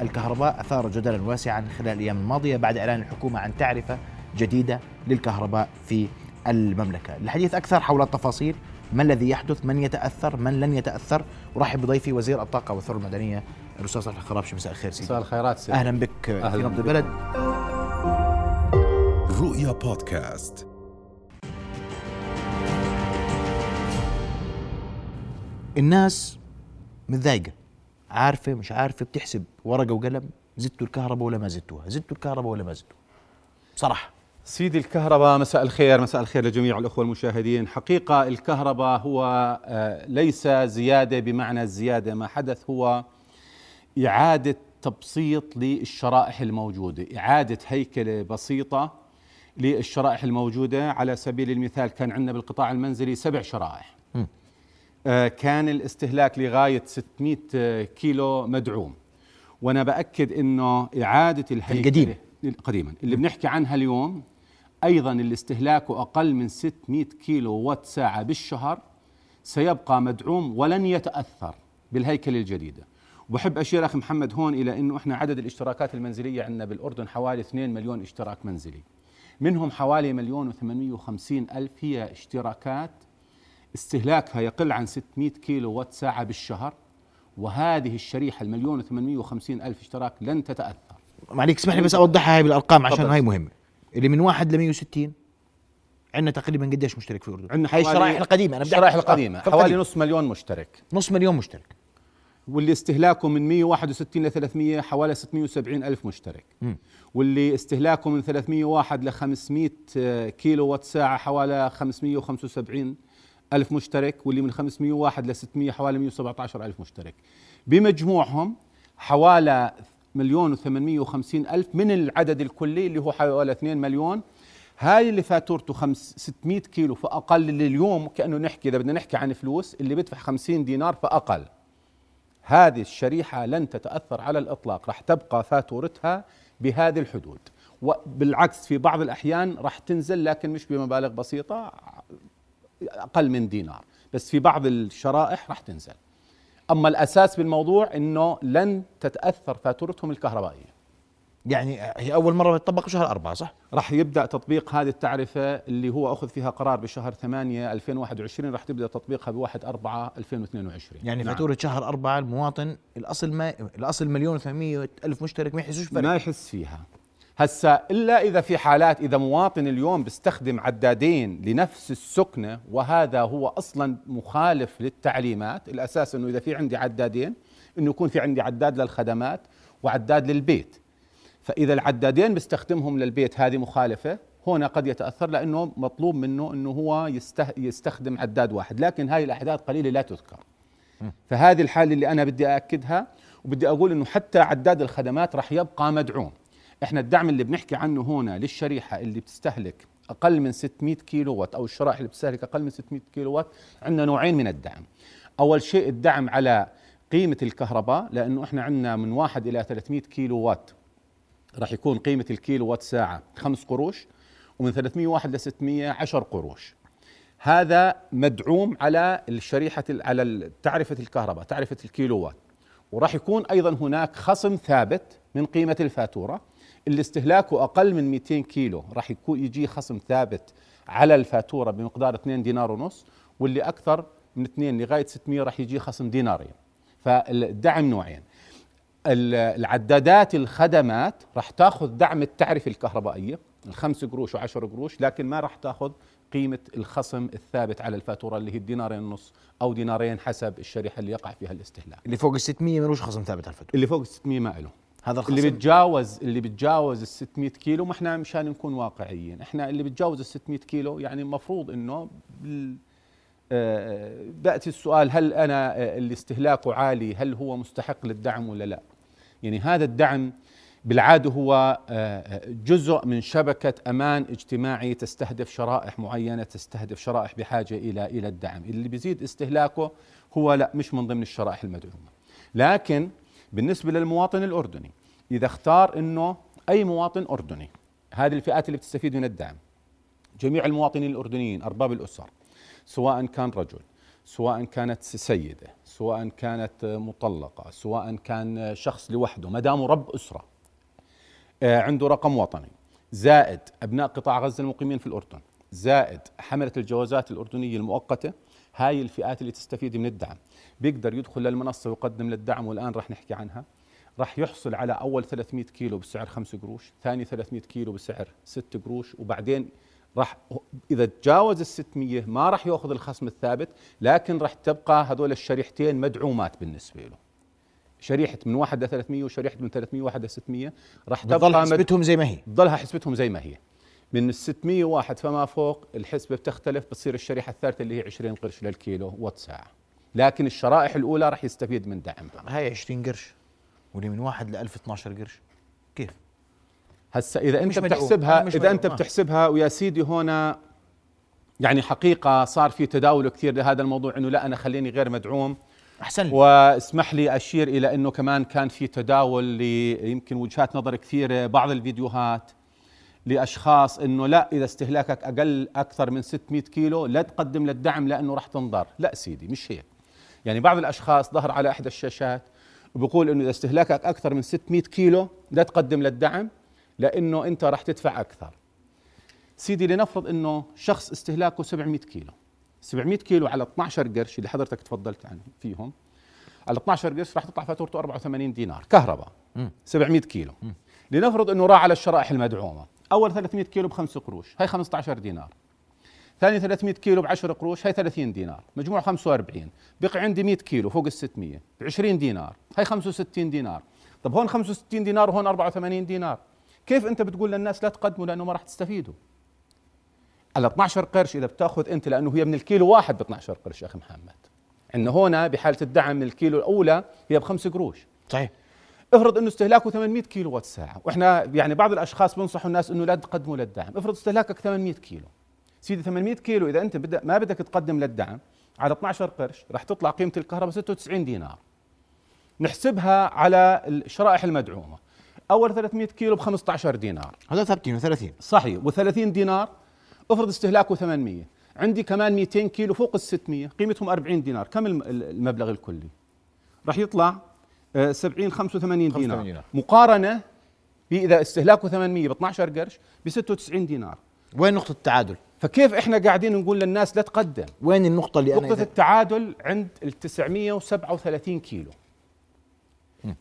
الكهرباء. أثار جدلا واسعا خلال الأيام الماضية بعد إعلان الحكومة عن تعرفة جديدة للكهرباء في المملكة. الحديث أكثر حول التفاصيل. ما الذي يحدث؟ من يتأثر؟ من لن يتأثر؟ ورحب بضيفي وزير الطاقة والثروة المدنية الأستاذ صالح الخرابشي مساء الخير سيدي. مساء الخيرات سيدي. أهلا بك أهلاً في نبض. البلد. رؤيا بودكاست. الناس متضايقة. عارفة مش عارفة بتحسب ورقة وقلم زدتوا الكهرباء ولا ما زدتوها؟ زدتوا الكهرباء ولا ما زدتوها؟ بصراحة. سيدي الكهرباء مساء الخير مساء الخير لجميع الأخوة المشاهدين. حقيقة الكهرباء هو آه، ليس زيادة بمعنى الزيادة ما حدث هو إعادة تبسيط للشرائح الموجودة إعادة هيكلة بسيطة للشرائح الموجودة. على سبيل المثال كان عندنا بالقطاع المنزلي سبع شرائح. كان الاستهلاك لغاية 600 كيلو مدعوم. وأنا بأكد أنه إعادة الهيكلة القديمة. قديما. اللي بنحكي عنها اليوم أيضا اللي استهلاكه أقل من 600 كيلو وات ساعة بالشهر سيبقى مدعوم ولن يتأثر بالهيكلة الجديدة. وبحب أشير أخي محمد هون إلى إنه إحنا عدد الاشتراكات المنزلية عندنا بالأردن حوالي 2 مليون اشتراك منزلي. منهم حوالي مليون و850 ألف هي اشتراكات استهلاكها يقل عن 600 كيلو وات ساعة بالشهر وهذه الشريحة المليون و850 ألف اشتراك لن تتأثر معليك اسمح لي بس أوضحها هاي بالأرقام عشان. هاي مهمة اللي من واحد ل 160 عندنا تقريبا قديش مشترك في الأردن؟ عندنا هاي الشرائح القديمة أنا بدي الشرائح القديمة حوالي القديمة. نص مليون مشترك نص مليون مشترك واللي استهلاكه من 161 ل 300 حوالي 670 ألف مشترك مم. واللي استهلاكه من 301 ل 500 كيلو وات ساعة حوالي 575 ألف مشترك واللي من 501 ل 600 حوالي 117 ألف مشترك. بمجموعهم حوالي مليون و850 ألف من العدد الكلي اللي هو حوالي 2 مليون. هاي اللي فاتورته خمس 600 كيلو فأقل اللي اليوم كأنه نحكي إذا بدنا نحكي عن فلوس اللي بدفع 50 دينار فأقل. هذه الشريحة لن تتأثر على الإطلاق راح تبقى فاتورتها بهذه الحدود. وبالعكس في بعض الأحيان راح تنزل لكن مش بمبالغ بسيطة. أقل من دينار. بس في بعض الشرائح راح تنزل. أما الأساس بالموضوع أنه لن تتأثر فاتورتهم الكهربائية. يعني هي أول مرة بتطبق شهر أربعة صح؟ راح يبدأ تطبيق هذه التعرفة اللي هو أخذ فيها قرار بشهر 8 2021 راح تبدأ تطبيقها ب 1 4 2022 يعني نعم. فاتورة شهر أربعة المواطن الأصل ما الأصل مليون و800 ألف مشترك ما يحسوش فرق ما يحس فيها. هسا إلا إذا في حالات إذا مواطن اليوم بيستخدم عدادين لنفس السكنة وهذا هو أصلا مخالف للتعليمات الأساس إنه إذا في عندي عدادين إنه يكون في عندي عداد للخدمات وعداد للبيت. فإذا العدادين بيستخدمهم للبيت هذه مخالفة هنا قد يتأثر لأنه مطلوب منه إنه هو يسته- يستخدم عداد واحد لكن هاي الاعداد قليلة لا تذكر. فهذه الحالة اللي أنا بدي أأكدها وبدي أقول إنه حتى عداد الخدمات راح يبقى مدعوم. إحنا الدعم اللي بنحكي عنه هنا للشريحة اللي بتستهلك أقل من 600 كيلو وات أو الشرائح اللي بتستهلك أقل من 600 كيلو وات عندنا نوعين من الدعم. أول شيء الدعم على قيمة الكهرباء لأنه إحنا عندنا من 1 إلى 300 كيلو وات راح يكون قيمة الكيلو وات ساعة 5 قروش ومن 301 ل 600 10 قروش. هذا مدعوم على الشريحة على تعرفة الكهرباء تعرفة الكيلو وات وراح يكون أيضا هناك خصم ثابت من قيمة الفاتورة. اللي استهلاكه أقل من 200 كيلو. راح يكون يجي خصم ثابت على الفاتورة بمقدار 2 دينار ونص واللي أكثر من 2 لغاية 600 راح يجي خصم دينارين. فالدعم نوعين. ال- العدادات الخدمات راح تاخذ دعم التعرفة الكهربائية الخمس قروش وعشر قروش لكن ما راح تاخذ قيمة الخصم الثابت على الفاتورة اللي هي الدينارين ونص أو دينارين حسب الشريحة اللي يقع فيها الاستهلاك. اللي فوق ال 600 ملوش خصم ثابت على الفاتورة. اللي فوق ال 600 ما له. هذا الخصم. اللي بتجاوز اللي بتجاوز ال 600 كيلو ما إحنا مشان نكون واقعيين. إحنا اللي بتجاوز ال 600 كيلو يعني المفروض إنه آه، بأتي السؤال هل أنا آه، اللي استهلاكه عالي هل هو مستحق للدعم ولا لا؟ يعني هذا الدعم بالعادة هو آه، جزء من شبكة أمان اجتماعي تستهدف شرائح معينة تستهدف شرائح بحاجة إلى إلى الدعم. اللي بيزيد استهلاكه هو لا مش من ضمن الشرائح المدعومة. لكن بالنسبة للمواطن الأردني. إذا اختار إنه أي مواطن أردني هذه الفئات اللي بتستفيد من الدعم. جميع المواطنين الأردنيين أرباب الأسر سواء كان رجل سواء كانت سيدة سواء كانت مطلقة سواء كان شخص لوحده ما دامه رب أسرة آه، عنده رقم وطني. زائد أبناء قطاع غزة المقيمين في الأردن. زائد حملة الجوازات الأردنية المؤقتة. هاي الفئات اللي تستفيد من الدعم. بيقدر يدخل للمنصة ويقدم للدعم والآن راح نحكي عنها. راح يحصل على أول 300 كيلو بسعر 5 قروش ثاني 300 كيلو بسعر 6 قروش وبعدين راح إذا تجاوز ال 600 ما راح يأخذ الخصم الثابت لكن راح تبقى هذول الشريحتين مدعومات بالنسبة له. شريحة من 1 ل 300 وشريحة من 300 1 ل 600 راح تبقى حسبتهم زي ما هي. تضلها حسبتهم زي ما هي. من ال 601 فما فوق الحسبة بتختلف بتصير الشريحة الثالثة اللي هي 20 قرش للكيلو وات ساعه لكن الشرائح الأولى راح يستفيد من دعم هاي 20 قرش واللي من واحد ل 1000 12 قرش كيف؟ هسا إذا أنت. بتحسبها إذا أنت. آه. بتحسبها ويا سيدي هنا يعني حقيقة صار في تداول كثير لهذا الموضوع إنه لا أنا خليني غير مدعوم أحسن لي واسمح لي أشير إلى إنه كمان كان في تداول ليمكن وجهات نظر كثيرة بعض الفيديوهات لأشخاص إنه لا إذا استهلاكك أقل أكثر من 600 كيلو لا تقدم للدعم لأنه راح تنضر لا سيدي مش هيك يعني بعض الأشخاص ظهر على إحدى الشاشات وبيقول إنه إذا استهلاكك أكثر من 600 كيلو لا تقدم للدعم لأنه أنت راح تدفع أكثر. سيدي لنفرض إنه شخص استهلاكه 700 كيلو. 700 كيلو على 12 قرش اللي حضرتك تفضلت عنه فيهم. على 12 قرش راح تطلع فاتورته 84 دينار كهرباء. 700 كيلو. لنفرض إنه راح على الشرائح المدعومة. أول 300 كيلو ب 5 قروش هي 15 دينار. ثاني 300 كيلو ب 10 قروش هي 30 دينار. مجموع 45 بقي عندي 100 كيلو فوق ال 600 ب 20 دينار هي 65 دينار. طب هون 65 دينار وهون 84 دينار. كيف أنت بتقول للناس لا تقدموا لأنه ما راح تستفيدوا؟ على 12 قرش إذا بتأخذ أنت لأنه هي من الكيلو واحد ب 12 قرش يا أخي محمد. عندنا هنا بحالة الدعم من الكيلو الأولى هي ب 5 قروش. صحيح. افرض إنه استهلاكه 800 كيلو وات ساعه وإحنا يعني بعض الأشخاص بنصحوا الناس إنه لا تقدموا للدعم. افرض استهلاكك 800 كيلو. سيدي 800 كيلو إذا أنت بدأ ما بدك تقدم للدعم على 12 قرش راح تطلع قيمة الكهرباء 96 دينار. نحسبها على الشرائح المدعومة. أول 300 كيلو ب 15 دينار. هذول ثابتين 30 صحيح. و30 دينار افرض استهلاكه 800 عندي كمان 200 كيلو فوق ال 600 قيمتهم 40 دينار. كم الم- المبلغ الكلي؟ راح يطلع آه، 70 85 85 دينار. دينار. مقارنة باذا استهلاكه 800 ب 12 قرش ب 96 دينار. وين نقطة التعادل؟ فكيف إحنا قاعدين نقول للناس لا تقدم؟ وين النقطة اللي أنا نقطة إذا التعادل عند ال 937 كيلو.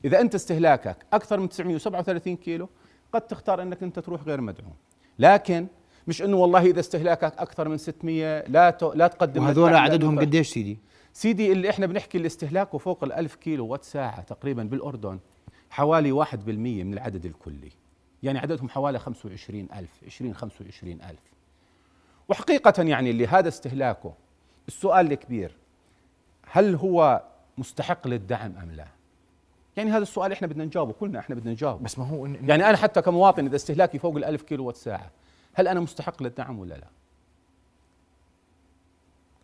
إذا أنت استهلاكك أكثر من 937 كيلو قد تختار أنك أنت تروح غير مدعوم. لكن مش أنه والله إذا استهلاكك أكثر من 600 لا ت- لا تقدم وهذول للدعم عددهم قديش سيدي؟ سيدي اللي إحنا بنحكي اللي استهلاكه فوق ال 1000 كيلو وات ساعة تقريبا بالأردن حوالي 1% من العدد الكلي. يعني عددهم حوالي 25000 20 25000 وحقيقة يعني اللي هذا استهلاكه السؤال الكبير هل هو مستحق للدعم أم لا؟ يعني هذا السؤال إحنا بدنا نجاوبه كلنا إحنا بدنا نجاوبه بس ما هو إن- يعني أنا حتى كمواطن إذا استهلاكي فوق الألف كيلو وات ساعة هل أنا مستحق للدعم ولا لا؟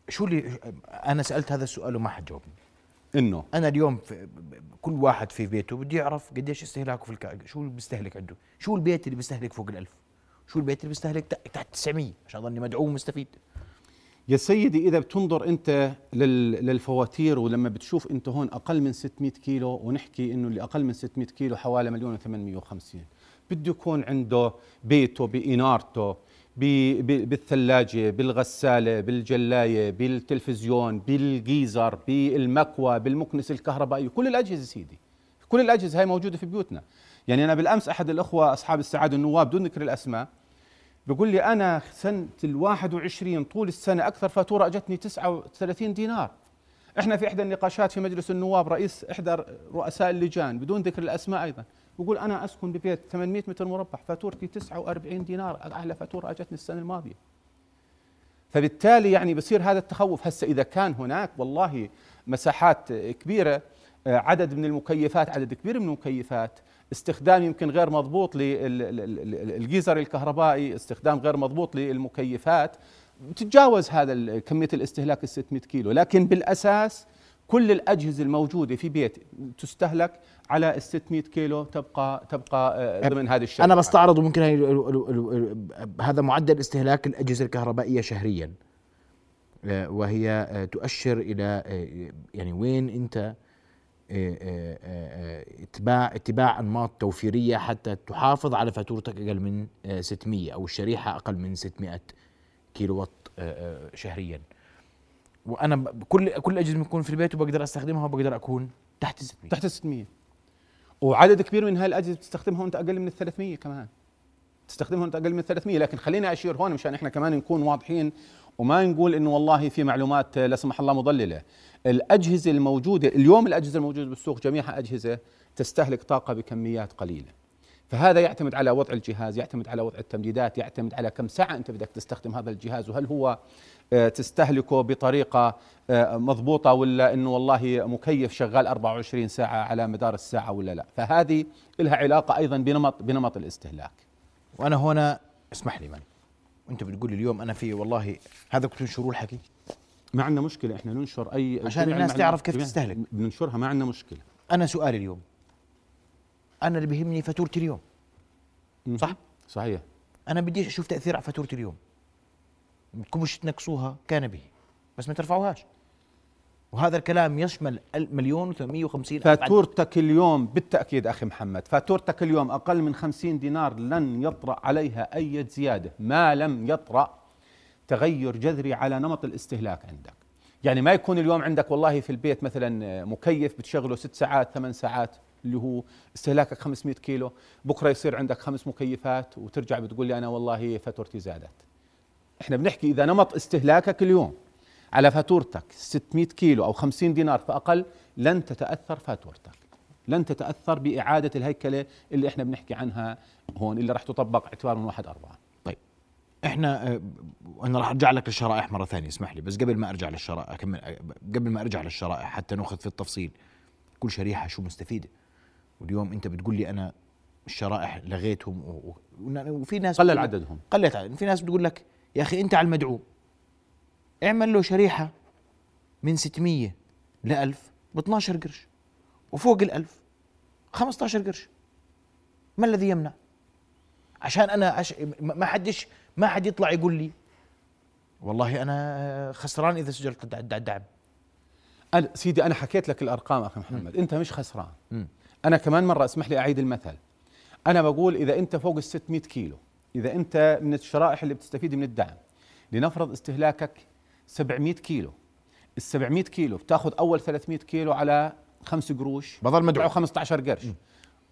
شو اللي أنا سألت هذا السؤال وما حد جاوبني إنه أنا اليوم في كل واحد في بيته بده يعرف قديش استهلاكه في الك... شو اللي بيستهلك عنده شو البيت اللي بيستهلك فوق الألف شو البيت اللي بيستهلك؟ تحت 900 عشان ضلني مدعوم ومستفيد. يا سيدي إذا بتنظر أنت لل- للفواتير ولما بتشوف أنت هون أقل من 600 كيلو ونحكي إنه اللي أقل من 600 كيلو حوالي مليون و850 بده يكون عنده بيته بإنارته ب- ب- بالثلاجة بالغسالة بالجلاية بالتلفزيون بالجيزر بالمكوى بالمكنس الكهربائي كل الأجهزة سيدي. كل الأجهزة هاي موجودة في بيوتنا. يعني أنا بالأمس أحد الأخوة أصحاب السعادة النواب دون ذكر الأسماء بيقول لي أنا سنة ال 21 طول السنة أكثر فاتورة أجتني 39 دينار. إحنا في إحدى النقاشات في مجلس النواب رئيس إحدى رؤساء اللجان بدون ذكر الأسماء أيضا. بيقول أنا أسكن ببيت 800 متر مربع فاتورتي 49 دينار أعلى فاتورة أجتني السنة الماضية. فبالتالي يعني بصير هذا التخوف. هسه إذا كان هناك والله مساحات كبيرة آه، عدد من المكيفات عدد كبير من المكيفات استخدام يمكن غير مضبوط للجيزر الكهربائي استخدام غير مضبوط للمكيفات. تتجاوز هذا كمية الاستهلاك ال 600 كيلو لكن بالأساس كل الأجهزة الموجودة في بيت تستهلك على ال 600 كيلو تبقى تبقى آه، ضمن هذه الشركة. أنا بستعرض ال- هذا معدل استهلاك الأجهزة الكهربائية شهريا. آه، وهي آه، تؤشر إلى يعني وين أنت اتباع اتباع أنماط توفيرية حتى تحافظ على فاتورتك أقل من آه، 600 أو الشريحة أقل من 600 كيلو وات آه، آه، شهريا. وأنا كل كل الاجهزه بتكون في البيت وبقدر أستخدمها وبقدر أكون تحت 600 تحت ال 600 وعدد كبير من هاي الاجهزه بتستخدمها وأنت أقل من ال 300 كمان. تستخدمها وأنت أقل من 300 لكن خليني أشير هون مشان إحنا كمان نكون واضحين. وما نقول إنه والله في معلومات لا سمح الله مضللة. الأجهزة الموجودة اليوم الأجهزة الموجودة بالسوق جميعها أجهزة تستهلك طاقة بكميات قليلة. فهذا يعتمد على وضع الجهاز يعتمد على وضع التمديدات يعتمد على كم ساعة أنت بدك تستخدم هذا الجهاز وهل هو آه، تستهلكه بطريقة آه، مضبوطة ولا إنه والله مكيف شغال 24 ساعة على مدار الساعة ولا لا؟ فهذه لها علاقة أيضا بنمط بنمط الاستهلاك. وأنا هنا اسمح لي من. انت بتقول لي اليوم أنا في والله هذا كنت تنشروا الحكي. ما عندنا مشكلة إحنا ننشر أي عشان الناس تعرف كيف تستهلك. بننشرها ما عندنا مشكلة. أنا سؤالي اليوم أنا اللي بيهمني فاتورتي اليوم صح؟ صحيح. أنا بديش أشوف تأثير على فاتورتي اليوم. بدكم مش تنقصوها كان به بس ما ترفعوهاش. وهذا الكلام يشمل مليون و850 فاتورتك اليوم بالتأكيد أخي محمد فاتورتك اليوم أقل من 50 دينار لن يطرأ عليها أي زيادة ما لم يطرأ تغير جذري على نمط الاستهلاك عندك. يعني ما يكون اليوم عندك والله في البيت مثلا مكيف بتشغله ست ساعات ثمان ساعات اللي هو استهلاكك 500 كيلو بكرة يصير عندك خمس مكيفات وترجع بتقول لي أنا والله فاتورتي زادت. إحنا بنحكي إذا نمط استهلاكك اليوم على فاتورتك 600 كيلو أو 50 دينار فاقل لن تتأثر فاتورتك. لن تتأثر بإعادة الهيكلة اللي إحنا بنحكي عنها هون اللي راح تطبق اعتبار من 1 4 طيب إحنا آه، أنا راح أرجع لك للشرائح مرة ثانية اسمح لي بس قبل ما أرجع للشرائح أكمل آه، قبل ما أرجع للشرائح حتى نأخذ في التفصيل كل شريحة شو مستفيدة؟ واليوم أنت بتقول لي أنا الشرائح لغيتهم و- وفي ناس قلل عددهم. قلت عدد في ناس بتقول لك يا أخي أنت على المدعوم. اعمل له شريحة من 600 ل 1000 ب 12 قرش وفوق ال 1000 15 قرش. ما الذي يمنع؟ عشان أنا أش... ما حدش ما حد يطلع يقول لي والله أنا خسران إذا سجلت الد- الدعم. أنا سيدي أنا حكيت لك الأرقام أخي محمد. أنت مش خسران. مم. أنا كمان مرة أسمح لي أعيد المثل. أنا بقول إذا أنت فوق ال 600 كيلو إذا أنت من الشرائح اللي بتستفيد من الدعم لنفرض استهلاكك 700 كيلو. ال 700 كيلو بتاخذ أول 300 كيلو على 5 قروش بضل مدعوم. 15 قرش.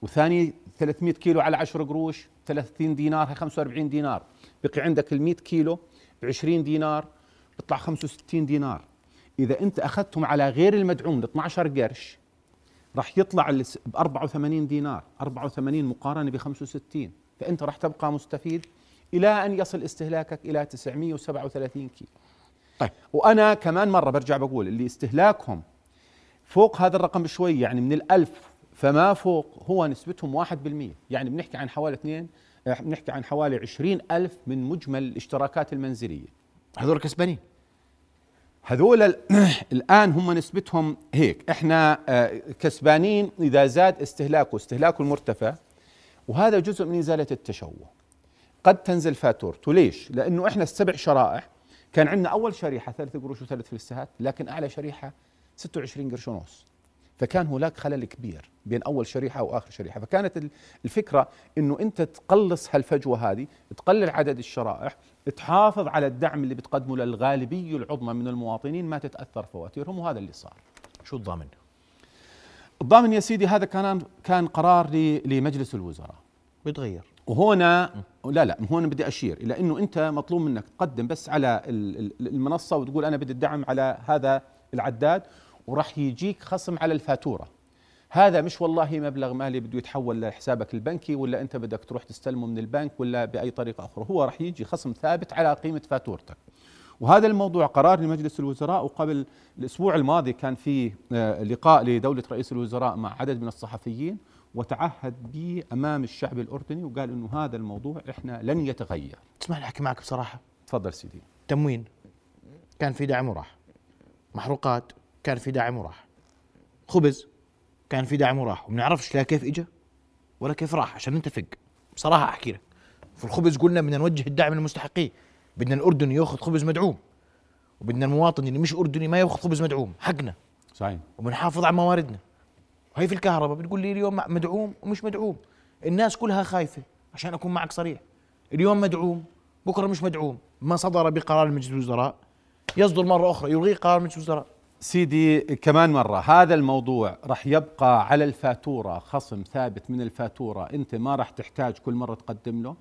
وثاني 300 كيلو على 10 قروش 30 دينار هي 45 دينار. بقي عندك ال 100 كيلو ب 20 دينار بيطلع 65 دينار. إذا أنت أخذتهم على غير المدعوم ل 12 قرش راح يطلع ب 84 دينار. 84 مقارنة ب 65 فأنت راح تبقى مستفيد إلى أن يصل استهلاكك إلى 937 كيلو. طيب. وأنا كمان مرة برجع بقول اللي استهلاكهم فوق هذا الرقم بشوي يعني من الألف فما فوق هو نسبتهم 1% يعني بنحكي عن حوالي اثنين آه، بنحكي عن حوالي 20 ألف من مجمل الاشتراكات المنزلية. هذول كسبانين. هذول ال- الآن هم نسبتهم هيك. إحنا آه، كسبانين إذا زاد استهلاكه استهلاكه المرتفع وهذا جزء من إزالة التشوه. قد تنزل فاتورته ليش؟ لأنه إحنا السبع شرائح كان عندنا أول شريحة ثلاث قروش وثلاث فلسات لكن أعلى شريحة 26 قرش ونص. فكان هناك خلل كبير بين أول شريحة وآخر شريحة. فكانت ال- الفكرة إنه أنت تقلص هالفجوة هذه تقلل عدد الشرائح تحافظ على الدعم اللي بتقدمه للغالبيه العظمى من المواطنين ما تتأثر فواتيرهم وهذا اللي صار. شو الضامن؟ الضامن يا سيدي هذا كان كان قرار لمجلس الوزراء. بيتغير. وهنا لا لا هون بدي أشير إلى إنه أنت مطلوب منك تقدم بس على ال- ال- المنصة وتقول أنا بدي الدعم على هذا العداد وراح يجيك خصم على الفاتورة. هذا مش والله مبلغ مالي بده يتحول لحسابك البنكي ولا أنت بدك تروح تستلمه من البنك ولا بأي طريقة أخرى. هو راح يجي خصم ثابت على قيمة فاتورتك. وهذا الموضوع قرار لمجلس الوزراء وقبل الأسبوع الماضي كان في آه، لقاء لدولة رئيس الوزراء مع عدد من الصحفيين. وتعهد به أمام الشعب الأردني وقال إنه هذا الموضوع إحنا لن يتغير. تسمح لي أحكي معك بصراحة. تفضل سيدي. تموين. كان في دعم وراح. محروقات كان في دعم وراح. خبز كان في دعم وراح. وبنعرفش لا كيف اجى ولا كيف راح عشان نتفق. بصراحة أحكي لك. في الخبز قلنا بدنا نوجه الدعم للمستحقين بدنا الأردن يأخذ خبز مدعوم. وبدنا المواطن اللي مش أردني ما يأخذ خبز مدعوم. حقنا. صحيح. وبنحافظ على مواردنا. وهي في الكهرباء بتقول لي اليوم مدعوم ومش مدعوم. الناس كلها خايفة عشان أكون معك صريح. اليوم مدعوم بكرة مش مدعوم. ما صدر بقرار مجلس الوزراء يصدر مرة أخرى يلغي قرار مجلس الوزراء سيدي كمان مرة هذا الموضوع رح يبقى على الفاتورة خصم ثابت من الفاتورة. أنت ما رح تحتاج كل مرة تقدم له؟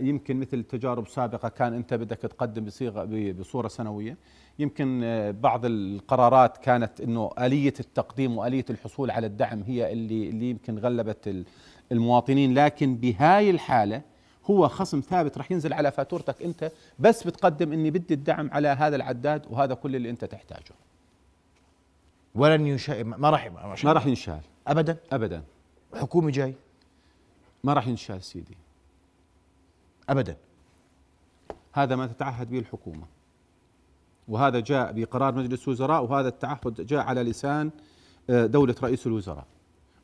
يمكن مثل تجارب سابقة كان أنت بدك تقدم بصيغة ب- بصورة سنوية. يمكن آه، بعض القرارات كانت أنه آلية التقديم وآلية الحصول على الدعم هي اللي, اللي يمكن غلبت ال- المواطنين. لكن بهاي الحالة هو خصم ثابت رح ينزل على فاتورتك أنت بس بتقدم أني بدي الدعم على هذا العداد وهذا كل اللي أنت تحتاجه. ولن يشا ما راح ما راح ينشال ابدا؟ ابدا. حكومه جاي؟ ما راح ينشال سيدي. ابدا. هذا ما تتعهد به الحكومة. وهذا جاء بقرار مجلس وزراء وهذا التعهد جاء على لسان آه، دولة رئيس الوزراء.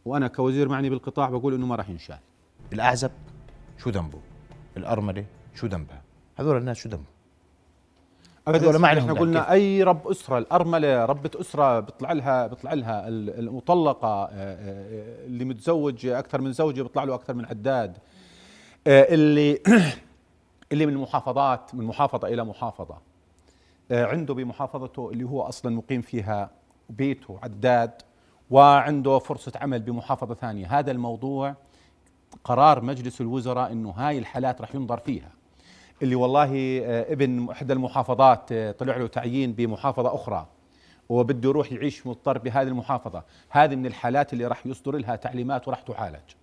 وأنا كوزير معني بالقطاع بقول إنه ما راح ينشال الأعزب شو ذنبه؟ الأرملة شو ذنبها؟ هذول الناس شو ذنبهم؟ هذول ما إحنا. قلنا كيف؟ أي رب أسرة الأرملة ربة أسرة بيطلع لها بيطلع لها ال- المطلقة آه، آه، اللي متزوج أكثر من زوجة بيطلع له أكثر من عداد. اللي اللي من المحافظات من محافظة إلى محافظة. آه، عنده بمحافظته اللي هو أصلا مقيم فيها بيته عداد وعنده فرصة عمل بمحافظة ثانية. هذا الموضوع قرار مجلس الوزراء إنه هاي الحالات راح ينظر فيها. اللي والله آه، ابن إحدى المحافظات آه، طلع له تعيين بمحافظة أخرى وبده يروح يعيش مضطر بهذه المحافظة. هذه من الحالات اللي راح يصدر لها تعليمات وراح تعالج.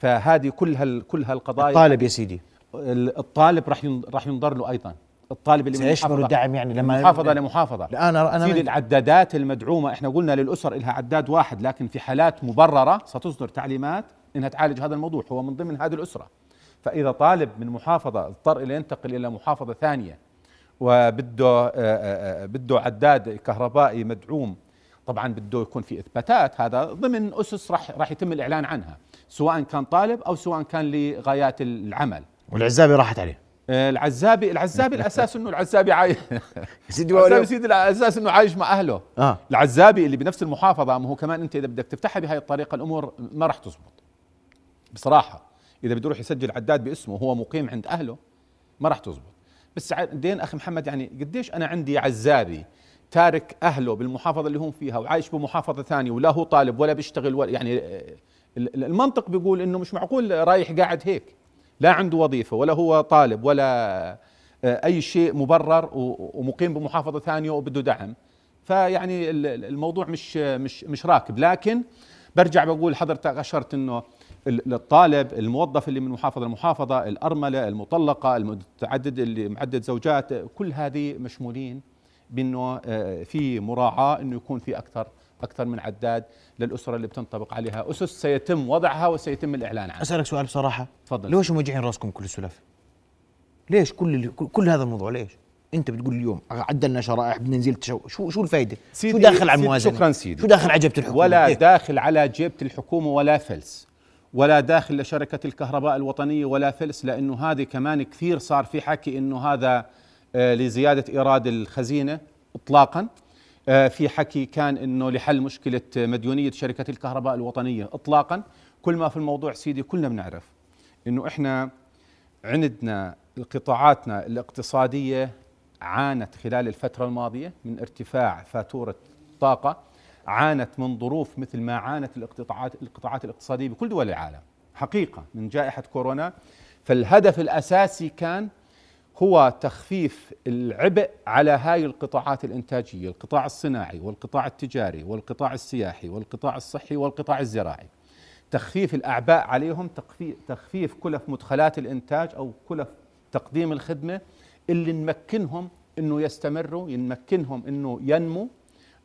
فهذه كل هال كل هالقضايا طالب يا سيدي. ال- الطالب راح راح ينظر له أيضا. الطالب اللي سيشمل الدعم يعني لما محافظة لمحافظة. لا أنا سيدي العدادات المدعومة إحنا قلنا للأسر لها عداد واحد لكن في حالات مبررة ستصدر تعليمات إنها تعالج هذا الموضوع. هو من ضمن هذه الأسرة. فإذا طالب من محافظة اضطر إلى ينتقل إلى محافظة ثانية وبده آه، آه، آه، بده عداد كهربائي مدعوم طبعا بده يكون في إثباتات. هذا ضمن أسس راح راح يتم الإعلان عنها. سواء كان طالب أو سواء كان لغايات العمل. والعزابه راحت عليه. آه، العزابي العزابي الأساس إنه العزابي عايش. سيدي العزابي سيدي الأساس إنه عايش مع أهله. آه. العزابي اللي بنفس المحافظة ما هو كمان أنت إذا بدك تفتحها بهاي الطريقة الأمور ما راح تزبط. بصراحة إذا بده يروح يسجل عداد باسمه وهو مقيم عند أهله ما راح تزبط. بس بعدين أخي محمد يعني قديش أنا عندي عزابي تارك أهله بالمحافظة اللي هم فيها وعايش بمحافظة ثانية ولا هو طالب ولا بيشتغل ولا يعني آه، المنطق بيقول إنه مش معقول رايح قاعد هيك. لا عنده وظيفة ولا هو طالب ولا آه، أي شيء مبرر ومقيم بمحافظة ثانية وبده دعم. فيعني ال- ال- الموضوع مش مش مش راكب. لكن برجع بقول حضرتك أشرت إنه ال- الطالب الموظف اللي من محافظة لمحافظة الأرملة المطلقة المتعدد اللي معدد زوجات كل هذه مشمولين بإنه آه، في مراعاة إنه يكون في أكثر أكثر من عداد للأسرة اللي بتنطبق عليها أسس سيتم وضعها وسيتم الإعلان عنها أسألك سؤال بصراحة تفضل. ليش موجعين راسكم كل السلف؟ ليش كل كل, هذا الموضوع ليش؟ أنت بتقول اليوم عدلنا شرائح بدنا تشو شو شو الفائده؟ شو داخل على الموازنة؟ شكراً سيدي. شو داخل على جبهه الحكومة؟ ولا كيف؟ داخل على جيبة الحكومة ولا فلس ولا داخل لشركة الكهرباء الوطنية ولا فلس لأنه هذه كمان كثير صار في حكي أنه هذا آه، لزيادة إيراد الخزينة إطلاقا آه، في حكي كان أنه لحل مشكلة مديونية شركة الكهرباء الوطنية إطلاقا. كل ما في الموضوع سيدي كلنا بنعرف أنه إحنا عندنا قطاعاتنا الاقتصادية عانت خلال الفترة الماضية من ارتفاع فاتورة الطاقة عانت من ظروف مثل ما عانت القطاعات القطاعات الاقتصادية بكل دول العالم. حقيقة من جائحة كورونا فالهدف الأساسي كان هو تخفيف العبء على هاي القطاعات الإنتاجية القطاع الصناعي والقطاع التجاري والقطاع السياحي والقطاع الصحي والقطاع الزراعي. تخفيف الأعباء عليهم تخفيف كلف مدخلات الإنتاج أو كلف تقديم الخدمة اللي نمكنهم إنه يستمروا نمكنهم إنه ينمو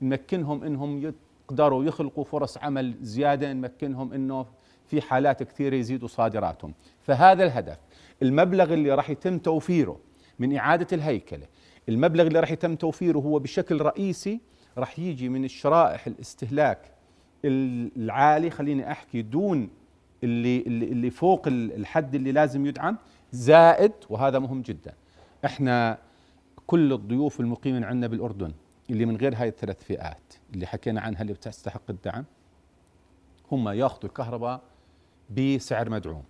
نمكنهم إنهم يقدروا يخلقوا فرص عمل زيادة نمكنهم إنه في حالات كثيرة يزيدوا صادراتهم. فهذا الهدف. المبلغ اللي راح يتم توفيره من إعادة الهيكلة المبلغ اللي راح يتم توفيره هو بشكل رئيسي راح يجي من الشرائح الاستهلاك العالي خليني أحكي دون اللي اللي, فوق ال- الحد اللي لازم يدعم زائد وهذا مهم جدا إحنا كل الضيوف المقيمين عندنا بالأردن اللي من غير هاي الثلاث فئات اللي حكينا عنها اللي بتستحق الدعم هم ياخذوا الكهرباء بسعر مدعوم.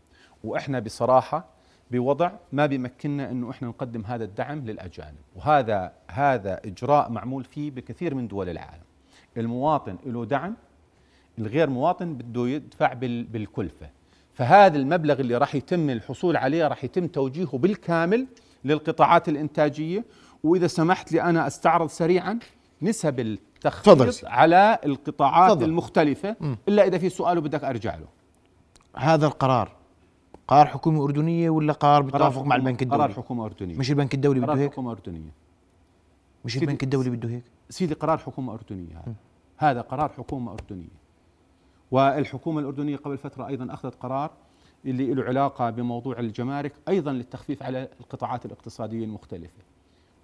وإحنا بصراحة بوضع ما بيمكننا إنه إحنا نقدم هذا الدعم للأجانب. وهذا هذا إجراء معمول فيه بكثير من دول العالم. المواطن له دعم الغير مواطن بده يدفع بال- بالكلفة. فهذا المبلغ اللي راح يتم الحصول عليه راح يتم توجيهه بالكامل للقطاعات الإنتاجية. وإذا سمحت لي أنا أستعرض سريعا نسب التخفيض. على القطاعات تفضل. المختلفة إلا إذا في سؤال وبدك أرجع له. هذا القرار. قرار حكومة أردنية ولا قرار بالتوافق مع البنك قرار الدولي حكومة أردنية. مش البنك الدولي بده قرار هيك؟ حكومة أردنية. مش البنك الدولي بده هيك؟ سيدي قرار حكومة أردنية هذا. هذا قرار حكومة أردنية. والحكومة الأردنية قبل فترة أيضا أخذت قرار اللي له علاقة بموضوع الجمارك أيضا للتخفيف على القطاعات الاقتصادية المختلفة.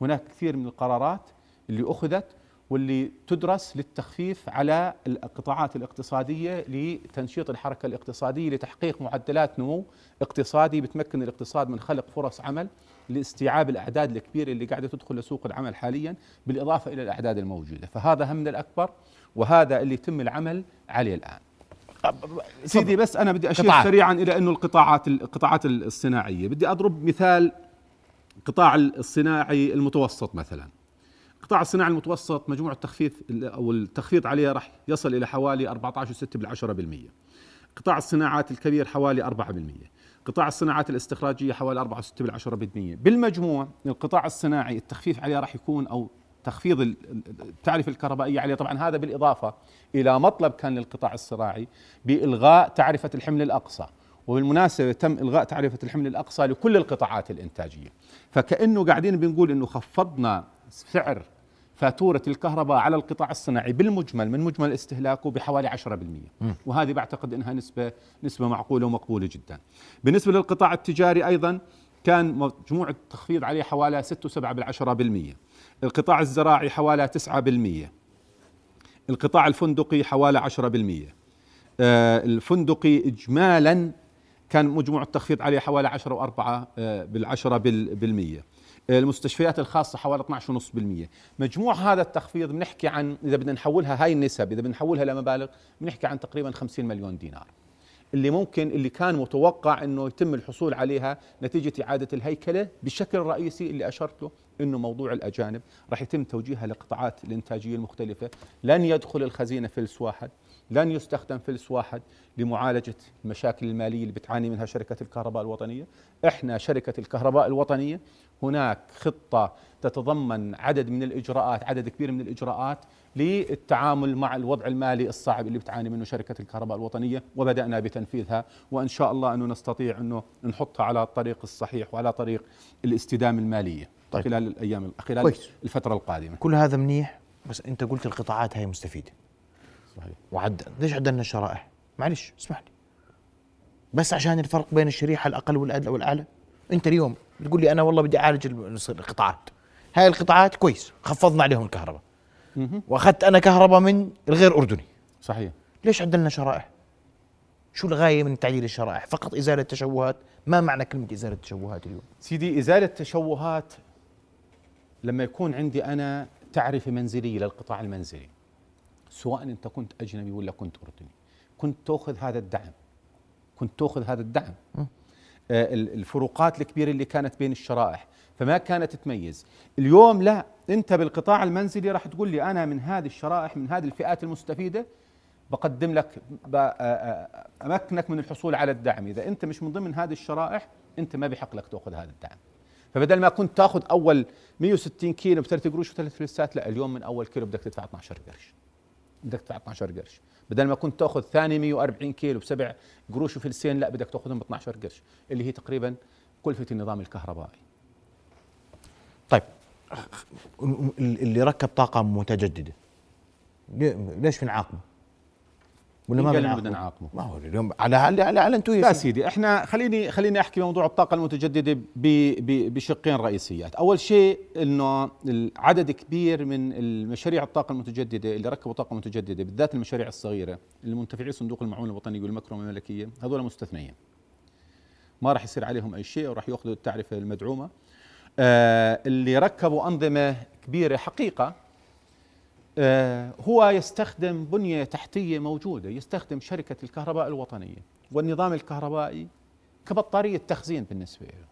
هناك كثير من القرارات اللي أخذت واللي تدرس للتخفيف على القطاعات الاقتصادية لتنشيط الحركة الاقتصادية لتحقيق معدلات نمو اقتصادي بتمكن الاقتصاد من خلق فرص عمل لاستيعاب الأعداد الكبيرة اللي قاعدة تدخل لسوق العمل حاليا بالإضافة إلى الأعداد الموجودة، فهذا همنا الأكبر وهذا اللي يتم العمل عليه الآن. سيدي بس أنا بدي أشير. سريعا إلى إنه القطاعات القطاعات الصناعية، بدي أضرب مثال قطاع الصناعي المتوسط مثلا. القطاع الصناعي المتوسط مجموع التخفيف أو التخفيض عليه راح يصل إلى حوالي 14.6% قطاع الصناعات الكبير حوالي 4% قطاع الصناعات الاستخراجية حوالي 4.6% بالمجموع القطاع الصناعي التخفيف عليه راح يكون أو تخفيض ال- ال- التعرفة الكهربائية عليه طبعا هذا بالإضافة إلى مطلب كان للقطاع الصناعي بإلغاء تعرفة الحمل الأقصى. وبالمناسبة تم إلغاء تعرفة الحمل الأقصى لكل القطاعات الإنتاجية. فكأنه قاعدين بنقول إنه خفضنا سعر فاتورة الكهرباء على القطاع الصناعي بالمجمل من مجمل استهلاكه بحوالي 10% وهذه بعتقد إنها نسبة نسبة معقولة ومقبولة جدا. بالنسبة للقطاع التجاري أيضا كان مجموع التخفيض عليه حوالي 6 و7 بالعشرة بالمية. القطاع الزراعي حوالي 9 بالمية. القطاع الفندقي حوالي 10 بالمية. آه، الفندقي اجمالا كان مجموع التخفيض عليه حوالي 10 و4 بالعشرة بال- بالمية. آه، المستشفيات الخاصة حوالي 12.5% مجموع هذا التخفيض بنحكي عن إذا بدنا نحولها هاي النسب إذا بدنا نحولها لمبالغ بنحكي عن تقريبا 50 مليون دينار. اللي ممكن اللي كان متوقع إنه يتم الحصول عليها نتيجة إعادة الهيكلة بشكل رئيسي اللي اشرت له إنه موضوع الأجانب راح يتم توجيهها لقطاعات الإنتاجية المختلفة. لن يدخل الخزينة فلس واحد لن يستخدم فلس واحد لمعالجة المشاكل المالية اللي بتعاني منها شركة الكهرباء الوطنية. إحنا شركة الكهرباء الوطنية هناك خطة تتضمن عدد من الإجراءات عدد كبير من الإجراءات للتعامل مع الوضع المالي الصعب اللي بتعاني منه شركة الكهرباء الوطنية وبدأنا بتنفيذها وإن شاء الله أنه نستطيع أنه نحطها على الطريق الصحيح وعلى طريق الاستدامة المالية طيب. خلال الأيام خلال كويس. الفترة القادمة. كل هذا منيح؟ بس أنت قلت القطاعات هاي مستفيدة. صحيح. وعد ليش عدلنا الشرائح؟ معلش اسمح لي. بس عشان الفرق بين الشريحة الأقل والأعلى؟ أنت اليوم بتقول لي أنا والله بدي أعالج ال- القطاعات. هاي القطاعات كويس خفضنا عليهم الكهرباء. وأخذت أنا كهرباء من الغير أردني. صحيح. ليش عدلنا شرائح؟ شو الغاية من تعديل الشرائح؟ فقط إزالة تشوهات ما معنى كلمة إزالة تشوهات اليوم؟ سيدي إزالة تشوهات لما يكون عندي أنا تعرفة منزلية للقطاع المنزلي سواء أنت كنت أجنبي ولا كنت أردني كنت تأخذ هذا الدعم. كنت تأخذ هذا الدعم. ال- الفروقات الكبيرة اللي كانت بين الشرائح. فما كانت تميز. اليوم لا. انت بالقطاع المنزلي راح تقول لي أنا من هذه الشرائح من هذه الفئات المستفيدة بقدم لك ب- آه، آه، أمكنك من الحصول على الدعم. إذا أنت مش من ضمن هذه الشرائح أنت ما بحق لك تأخذ هذا الدعم. فبدل ما كنت تأخذ أول 160 كيلو بثلاث قروش وثلاث فلسات لا اليوم من أول كيلو بدك تدفع 12 قرش. بدك تدفع 12 قرش. بدل ما كنت تاخذ ثاني 140 كيلو بسبع قروش وفلسين لا بدك تاخذهم ب 12 قرش اللي هي تقريبا كلفة النظام الكهربائي. طيب اللي ركب طاقة متجددة ليش بنعاقبه ولا ما بدنا نعاقبه؟ ما هو اليوم على على على, أنتم لا سيدي إحنا خليني خليني أحكي موضوع الطاقة المتجددة ب- ب- بشقين رئيسيات، أول شيء إنه عدد كبير من المشاريع الطاقة المتجددة اللي ركبوا طاقة متجددة بالذات المشاريع الصغيرة المنتفعي صندوق المعونة الوطني والمكرمه الملكيه هذول مستثنيين. ما راح يصير عليهم أي شيء وراح يأخذوا التعرفة المدعومة. آه، اللي ركبوا أنظمة كبيرة حقيقة هو يستخدم بنية تحتية موجودة يستخدم شركة الكهرباء الوطنية والنظام الكهربائي كبطارية تخزين بالنسبة له.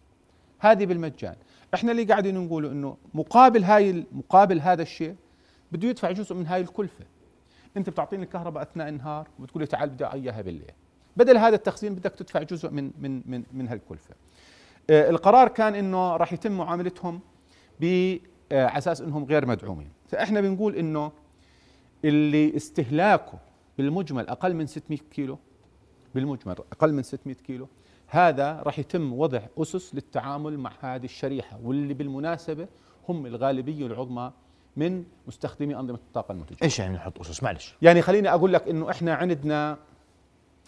هذه بالمجان. إحنا اللي قاعدين نقوله إنه مقابل هاي مقابل هذا الشيء بده يدفع جزء من هاي الكلفة. أنت بتعطيني الكهرباء أثناء النهار وبتقول لي تعال بدي اياها بالليل. بدل هذا التخزين بدك تدفع جزء من من من من هالكلفة. آه، القرار كان إنه راح يتم معاملتهم آه، على أساس إنهم غير مدعومين. فإحنا بنقول إنه اللي استهلاكه بالمجمل أقل من 600 كيلو بالمجمل أقل من 600 كيلو هذا راح يتم وضع أسس للتعامل مع هذه الشريحة واللي بالمناسبة هم الغالبية العظمى من مستخدمي أنظمة الطاقة المنتجة. إيش يعني نحط أسس؟ معلش. يعني خليني أقول لك إنه إحنا عندنا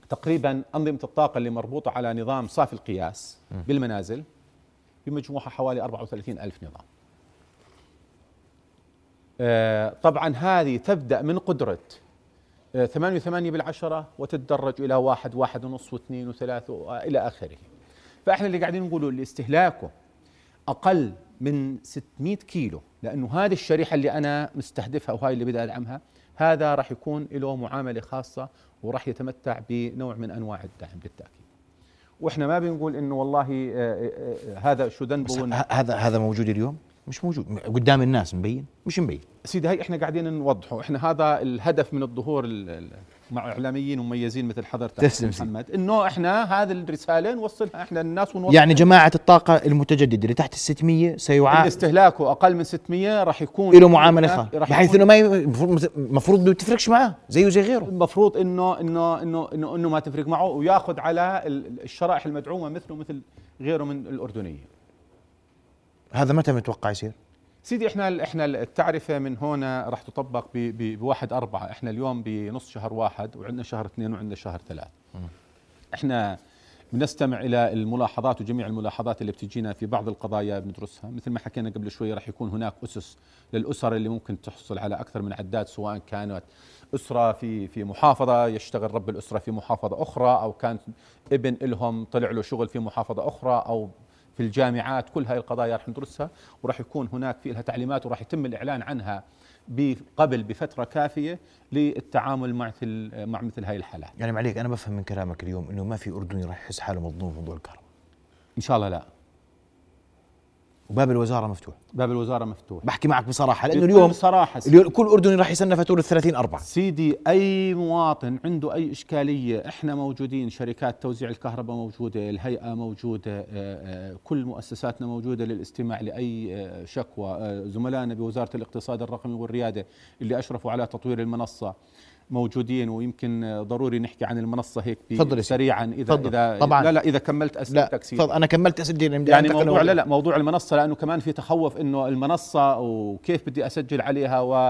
تقريبا أنظمة الطاقة اللي مربوطة على نظام صافي القياس بالمنازل بمجموعها حوالي 34 ألف نظام. طبعا هذه تبدأ من قدرة آه، ثمانية وثمانية بالعشرة وتتدرج إلى واحد واحد ونص واثنين وثلاث إلى آخره. فإحنا اللي قاعدين نقوله اللي استهلاكه أقل من 600 كيلو لأنه هذه الشريحة اللي أنا مستهدفها وهاي اللي بدي أدعمها هذا راح يكون له معاملة خاصة وراح يتمتع بنوع من أنواع الدعم بالتأكيد. وإحنا ما بنقول إنه والله آه، آه، آه، هذا شو ذنبه؟ هذا هذا موجود اليوم؟ مش موجود. قدام الناس مبين؟ مش مبين. سيدي هي إحنا قاعدين نوضحه. إحنا هذا الهدف من الظهور ال- ال- مع إعلاميين مميزين مثل حضرتك تسلم محمد إنه إحنا هذه الرسالة نوصلها. إحنا للناس ونوضح يعني جماعة الطاقة المتجددة اللي تحت ال 600 اللي سيعاد استهلاكه أقل من 600 راح يكون له معاملة خاصة. بحيث إنه ما المفروض انه تفرقش معاه زيه زي غيره. المفروض انه انه انه انه, إنه ما تفرق معه وياخذ على ال- الشرائح المدعومة مثله مثل غيره من الاردنيه هذا متى متوقع يصير؟ سيدي إحنا إحنا التعرفة من هنا راح تطبق بواحد أربعة. إحنا اليوم بنص شهر واحد وعندنا شهر اثنين وعندنا شهر ثلاث. إحنا بنستمع إلى الملاحظات وجميع الملاحظات اللي بتجينا في بعض القضايا بندرسها. مثل ما حكينا قبل شوي راح يكون هناك أسس للأسر اللي ممكن تحصل على أكثر من عداد سواء كانت أسرة في في محافظة يشتغل رب الأسرة في محافظة أخرى أو كان ابن لهم طلع له شغل في محافظة أخرى أو في الجامعات كل هاي القضايا رح ندرسها وراح يكون هناك في لها تعليمات وراح يتم الإعلان عنها قبل بفترة كافية للتعامل مع مثل مع مثل هاي الحالات. يعني معليك أنا بفهم من كلامك اليوم إنه ما في أردني راح يحس حاله مظلوم في موضوع الكهرباء. إن شاء الله لا. وباب الوزارة مفتوح. باب الوزارة مفتوح. بحكي معك بصراحة لأنه اليوم سيدي, اليوم كل أردني راح يستنى فاتورة 30 4 سيدي أي مواطن عنده أي إشكالية إحنا موجودين شركات توزيع الكهرباء موجودة الهيئة موجودة آه، آه، كل مؤسساتنا موجودة للاستماع لأي آه، شكوى. زملائنا بوزارة الاقتصاد الرقمي والريادة اللي أشرفوا على تطوير المنصة. موجودين ويمكن ضروري نحكي عن المنصة هيك. سريعا اذا تفضل. اذا طبعاً. لا لا إذا كملت لا اسئلتك تفضل أنا كملت اسجل بدي يعني موضوع. لا لا موضوع المنصة لأنه كمان في تخوف إنه المنصة وكيف بدي أسجل عليها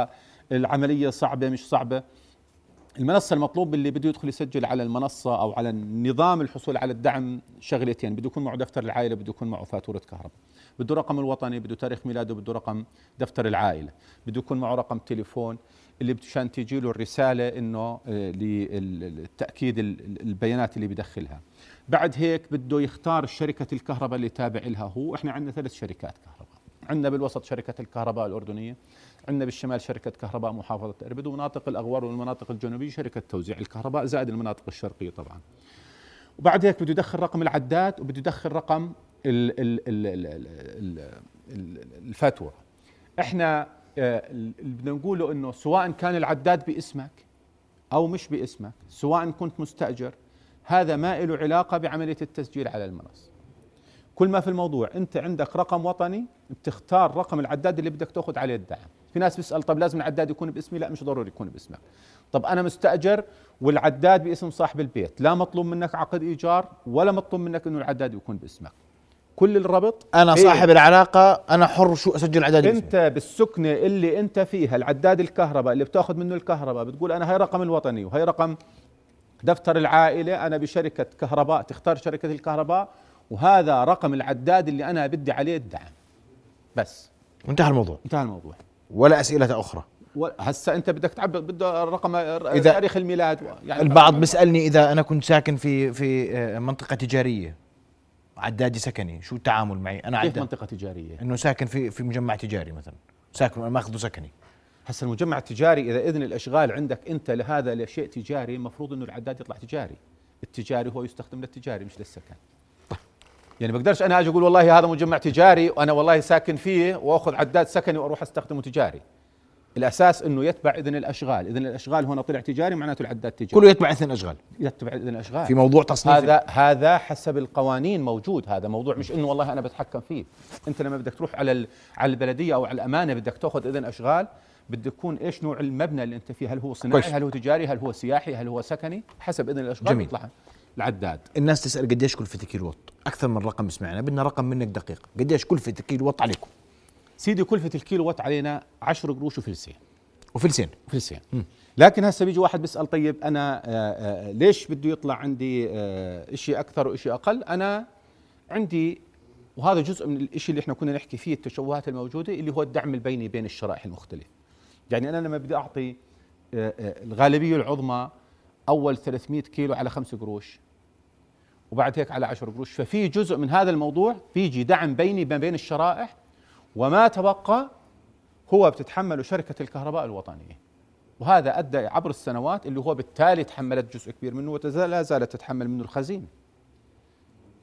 والعملية صعبة مش صعبة المنصة المطلوب اللي بده يدخل يسجل على المنصة أو على نظام الحصول على الدعم شغلتين بده يكون معه دفتر العائلة بده يكون معه فاتورة كهرباء بده رقم الوطني بده تاريخ ميلاده بده رقم دفتر العائلة بده يكون معه رقم تليفون اللي مشان تيجي له الرسالة إنه آه، للتأكيد ال- ال- البيانات اللي بدخلها. بعد هيك بده يختار شركة الكهرباء اللي تابع لها هو. إحنا عندنا ثلاث شركات كهرباء. عندنا بالوسط شركة الكهرباء الأردنية عندنا بالشمال شركة كهرباء محافظة أربد ومناطق الأغوار والمناطق الجنوبية شركة توزيع الكهرباء زائد المناطق الشرقية طبعا. وبعد هيك بده يدخل رقم العداد وبده يدخل رقم ال ال ال ال ال ال الفاتورة. إحنا آه، اللي بدنا نقوله إنه سواء كان العداد باسمك أو مش باسمك سواء كنت مستأجر هذا ما له علاقة بعملية التسجيل على المنصه كل ما في الموضوع أنت عندك رقم وطني بتختار رقم العداد اللي بدك تأخذ عليه الدعم. في ناس بيسأل طب لازم العداد يكون باسمي؟ لا مش ضروري يكون باسمك. طب أنا مستأجر والعداد باسم صاحب البيت لا مطلوب منك عقد إيجار ولا مطلوب منك إنه العداد يكون باسمك. كل الربط أنا إيه؟ صاحب العلاقة أنا حر شو أسجل اسمي. أنت بالسكنة اللي أنت فيها العداد الكهرباء اللي بتأخذ منه الكهرباء بتقول أنا هاي رقم الوطني وهي رقم دفتر العائلة أنا بشركة كهرباء تختار شركة الكهرباء وهذا رقم العداد اللي أنا بدي عليه الدعم. بس. وانتهى الموضوع. انتهى الموضوع. ولا أسئلة أخرى. هسه أنت بدك تعبر بده رقم إذا- تاريخ الميلاد. يعني البعض بيسألني إذا أنا كنت ساكن في في آه، منطقة تجارية. عدادي سكني. شو التعامل معي؟ أنا كيف منطقة تجارية؟ إنه ساكن في في مجمع تجاري مثلا. ساكن ماخذه سكني. هسه المجمع التجاري إذا إذن الأشغال عندك أنت لهذا لشيء تجاري المفروض إنه العداد يطلع تجاري. التجاري هو يستخدم للتجاري مش للسكن. يعني بقدرش أنا أجي أقول والله هذا مجمع تجاري وأنا والله ساكن فيه وأخذ عداد سكني وأروح أستخدمه تجاري. الأساس إنه يتبع إذن الأشغال. إذن الأشغال هنا طلع تجاري معناته العداد تجاري. كله يتبع اثنين اشغال يتبع إذن الأشغال. في موضوع تصنيف هذا هذا حسب القوانين موجود. هذا موضوع مش إنه والله أنا بتحكم فيه. أنت لما بدك تروح على على البلدية أو على الأمانة بدك تأخذ إذن أشغال بده يكون إيش نوع المبنى اللي أنت فيه؟ هل هو صناعي؟ كويس. هل هو تجاري؟ هل هو سياحي؟ هل هو سكني؟ حسب إذن الأشغال جميل. يطلع العداد. الناس تسأل قديش كلفه كيلو وات؟ أكثر من رقم سمعنا بدنا رقم منك دقيق. قديش كلفه كيلو وات عليكم؟ سيدي كلفه الكيلو وات علينا 10 قروش وفلسين. وفلسين؟ فلسين لكن هسه بيجي واحد بيسأل طيب أنا آه، آه، ليش بده يطلع عندي آه، شيء أكثر وشيء أقل؟ أنا عندي وهذا جزء من الشيء اللي إحنا كنا نحكي فيه التشوهات الموجودة اللي هو الدعم البيني بين الشرائح المختلفة. يعني أنا لما بدي أعطي الغالبية العظمى أول 300 كيلو على 5 قروش. وبعد هيك على 10 قروش. ففي جزء من هذا الموضوع بيجي دعم بيني ما بين الشرائح. وما تبقى هو بتتحمله شركة الكهرباء الوطنية. وهذا أدى عبر السنوات اللي هو بالتالي تحملت جزء كبير منه ولا زالت تتحمل منه الخزينة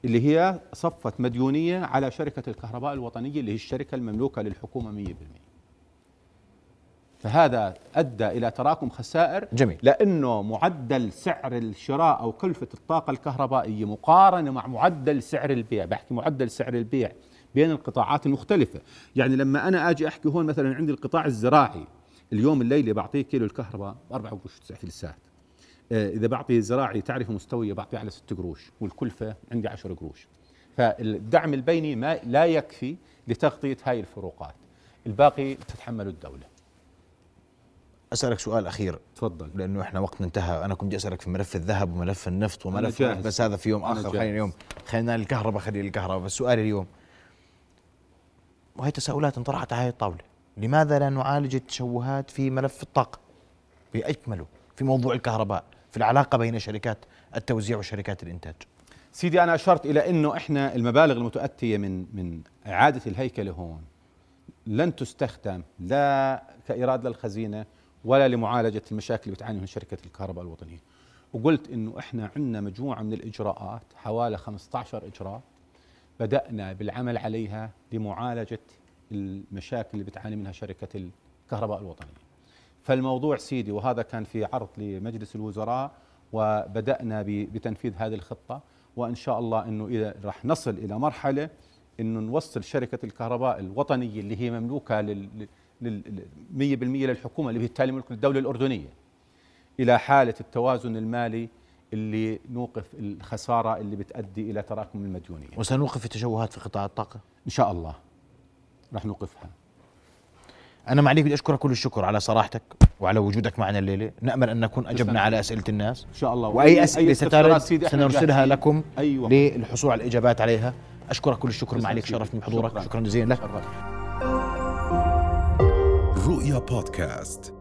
اللي هي صفت مديونية على شركة الكهرباء الوطنية اللي هي الشركة المملوكة للحكومة 100% فهذا أدى إلى تراكم خسائر جميل. لأنه معدل سعر الشراء أو كلفة الطاقة الكهربائية مقارنة مع معدل سعر البيع بحكي معدل سعر البيع بين القطاعات المختلفة. يعني لما أنا أجي أحكي هون مثلا عندي القطاع الزراعي اليوم الليلة بعطيه كيلو الكهرباء 4 قروش 9 فلسات آه، إذا بعطي زراعي تعرفة مستوية بعطيه على 6 قروش والكلفة عندي 10 قروش. فالدعم البيني ما لا يكفي لتغطية هاي الفروقات. الباقي تتحمله الدولة. أسألك سؤال أخير. تفضل. لأنه إحنا وقتنا انتهى. أنا كنت أسألك في ملف الذهب وملف النفط وملف. بس هذا في يوم آخر. خلينا اليوم. خلينا الكهرباء خلي الكهرباء. بس سؤالي اليوم. وهي تساؤلات انطرحت على هذه الطاولة. لماذا لا نعالج التشوهات في ملف الطاقة؟ بأجمله. في موضوع الكهرباء. في العلاقة بين شركات التوزيع وشركات الإنتاج. سيدي أنا أشرت إلى إنه إحنا المبالغ المتاتيه من من إعادة الهيكله هون لن تستخدم لا كإيراد للخزينة ولا لمعالجة المشاكل اللي بتعاني منها شركة الكهرباء الوطنية. وقلت إنه إحنا عندنا مجموعة من الإجراءات حوالي 15 إجراء بدأنا بالعمل عليها لمعالجة المشاكل اللي بتعاني منها شركة الكهرباء الوطنية. فالموضوع سيدي وهذا كان في عرض لمجلس الوزراء وبدأنا ب- بتنفيذ هذه الخطة. وإن شاء الله أنه إذا راح نصل إلى مرحلة أنه نوصل شركة الكهرباء الوطنية اللي هي لل 100% للحكومة اللي بالتالي ملك الدولة الأردنية إلى حالة التوازن المالي اللي نوقف الخسارة اللي بتؤدي إلى تراكم المديونية وسنوقف التشوهات في قطاع الطاقة إن شاء الله راح نوقفها أنا معليك بدي أشكرك كل الشكر على صراحتك وعلى وجودك معنا الليلة نأمل أن نكون أجبنا. على أسئلة الناس إن شاء الله وأي أسئلة سترد سنرسلها. لكم أيوة. للحصول على الإجابات عليها أشكرك كل الشكر معليك. شرفني بحضورك شكراً. شكرا جزيلا لك شرفت. رؤيا بودكاست.